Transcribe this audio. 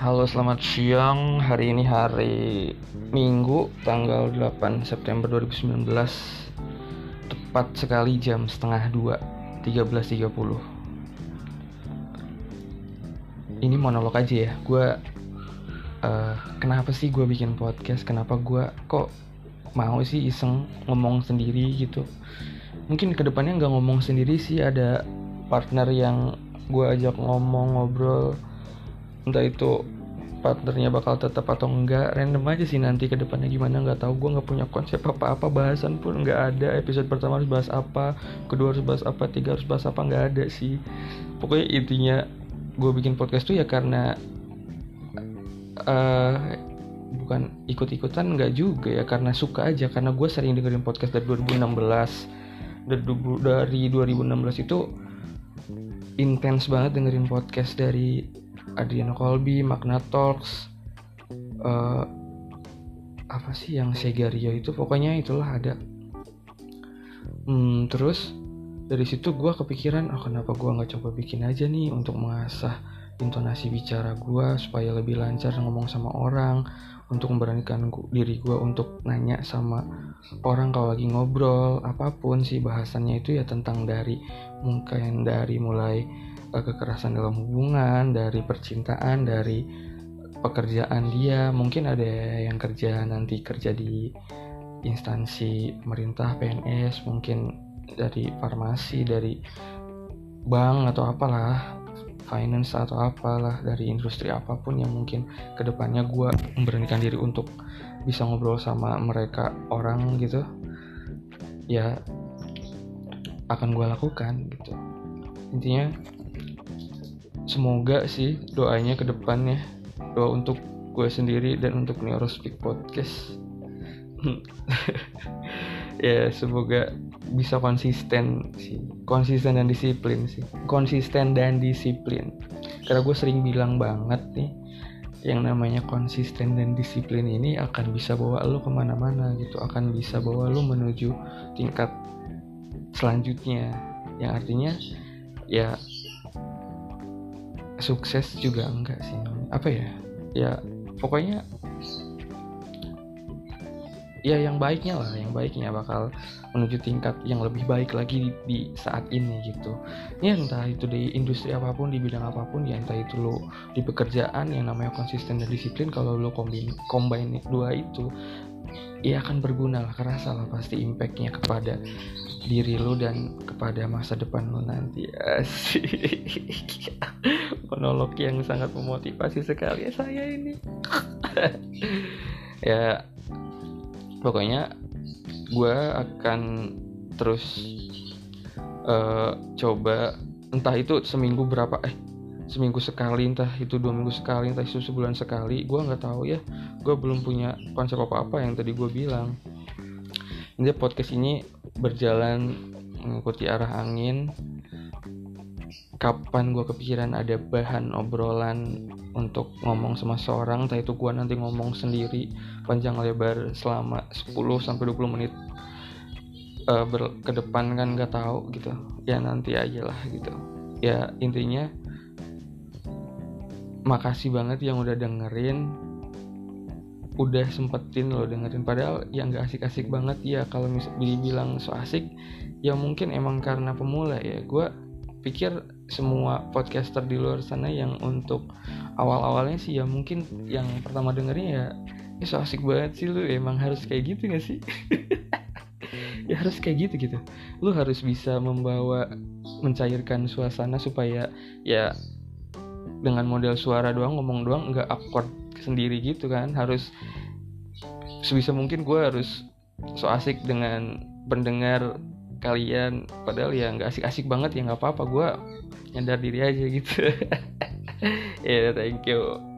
Halo selamat siang. Hari ini hari Minggu Tanggal 8 September 2019 Tepat sekali jam setengah 2 13.30 Ini monolog aja ya. Gue uh, Kenapa sih gue bikin podcast? Kenapa gue kok mau sih iseng ngomong sendiri gitu? Mungkin ke depannya nggak ngomong sendiri sih. Ada partner yang gue ajak ngomong ngobrol entah itu partnernya bakal tetap atau enggak random aja sih nanti ke depannya gimana nggak tahu. Gue nggak punya konsep apa-apa bahasan pun nggak ada. Episode pertama harus bahas apa kedua harus bahas apa tiga harus bahas apa nggak ada sih. Pokoknya intinya gue bikin podcast tuh ya karena uh, bukan ikut-ikutan nggak juga ya karena suka aja. Karena gue sering dengerin podcast dari 2016 dari 2016 itu intens banget dengerin podcast dari Adriano Colby, Magna Talks, uh, apa sih yang Segario itu pokoknya itulah ada. Hmm, terus dari situ gue kepikiran, oh kenapa gue nggak coba bikin aja nih untuk mengasah intonasi bicara gue supaya lebih lancar ngomong sama orang, untuk memberanikan diri gue untuk nanya sama orang kalau lagi ngobrol apa pun sih bahasannya itu ya tentang dari mungkin dari mulai kekerasan dalam hubungan, dari percintaan, dari pekerjaan dia. Mungkin ada yang kerja nanti kerja di instansi pemerintah, PNS, mungkin dari farmasi, dari bank atau apalah, finance atau apalah dari industri apa pun yang mungkin ke depannya gue memberanikan diri untuk bisa ngobrol sama mereka orang gitu ya akan gue lakukan gitu intinya semoga sih doanya ke depannya doa untuk gue sendiri dan untuk Speak Podcast. Ya semoga bisa konsisten sih. Konsisten dan disiplin sih. Konsisten dan disiplin. Karena gue sering bilang banget nih yang namanya konsisten dan disiplin ini akan bisa bawa lo ke mana-mana gitu. Akan bisa bawa lo menuju tingkat selanjutnya. Yang artinya ya sukses juga enggak sih? Apa ya? Ya pokoknya ya yang baiknya lah yang baiknya bakal menuju tingkat yang lebih baik lagi di, di saat ini gitu. Ya entah itu di industri apa pun di bidang apa pun ya entah itu lo di pekerjaan yang namanya konsisten dan disiplin kalau lo combine combine dua itu ya akan berguna lah kerasa lah pasti impactnya kepada diri lo dan kepada masa depan lo nanti. Asik monolog yang sangat memotivasi sekali ya saya ini. Ya pokoknya gue akan terus uh, coba entah itu seminggu berapa eh seminggu sekali entah itu dua minggu sekali entah itu sebulan sekali gue nggak tahu ya. Gue belum punya konsep apa apa yang tadi gue bilang. Ini podcast ini berjalan mengikuti arah angin kapan gue kepikiran ada bahan obrolan untuk ngomong sama seorang entah itu gue nanti ngomong sendiri panjang lebar selama 10 sampai 20 menit uh, ke depan kan nggak tahu gitu. Ya nanti aja lah gitu. Ya intinya makasih banget yang udah dengerin udah sempetin lo dengerin. Padahal yang gak asik-asik banget ya kalau misalnya dibilang so asik ya mungkin emang karena pemula ya. Gue pikir semua podcaster di luar sana yang untuk awal-awalnya sih ya mungkin yang pertama dengerin ya ya so asik banget sih lu emang harus kayak gitu gak sih? Ya harus kayak gitu gitu. Lu harus bisa membawa mencairkan suasana supaya ya dengan model suara doang ngomong doang nggak awkward sendiri gitu kan. Harus sebisa mungkin gue harus so asik dengan pendengar kalian. Padahal ya nggak asik-asik banget ya nggak apa-apa. Gue nyadar diri aja gitu. Ya yeah, thank you